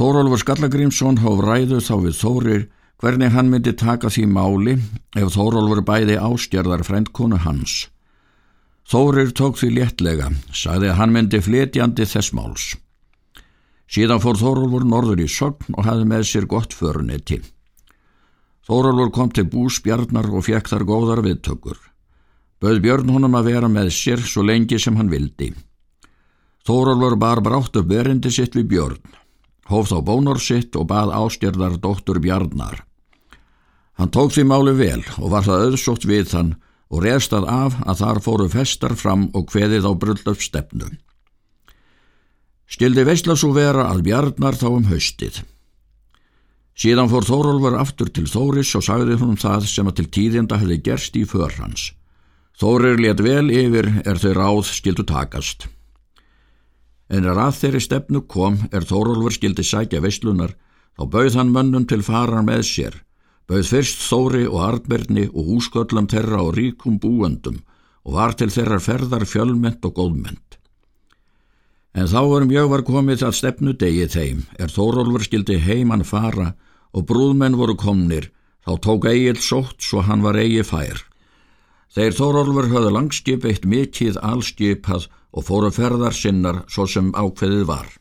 Þórólfur Skallagrímsson hóf ræðu þá við Þórir hvernig hann myndi taka því máli ef Þórólfur bæði ástjarðar frendkonu hans. Þórir tók því léttlega, sagði að hann myndi fletjandi þess máls. Síðan fór Þórólfur norður í sogn og hafði með sér gott förunetti. Þórólfur kom til búsbjarnar og fekk þar góðar viðtökur. Böð Björn honum að vera með sér svo lengi sem hann vildi. Þórólfur bar brátt upp verindi sitt við Björn, hóf þá bónor sitt og bað ástjörðar dóttur Bjarnar. Hann tók því máli vel og var það auðsótt við þann og reðstað af að þar fóru festar fram og hveðið á brullöf stefnu. Stildi veistla svo vera að Bjarnar þá um haustið. Síðan fór Þórólfur aftur til Þóris og sagði hún það sem að til tíðinda hefði gerst í för hans. Þórir let vel yfir er þau ráð skildu takast. En er að þeirri stefnu kom er Þórólfur skildi sækja veistlunar, þá bauð hann mönnum til farar með sér, bauð fyrst Þóri og Artberni og húsköllum þeirra og ríkum búendum og var til þeirra ferðar fjölment og góðment. En þá er mjög var komið að stefnu degi þeim, er Þórólfur skildi heimann fara og brúðmenn voru komnir, þá tók Egil sótt svo hann var eigi fær. Þeir Þórólfur höfðu langskip eitt mikið allskipað og fóru ferðar sinnar svo sem ákveðið var.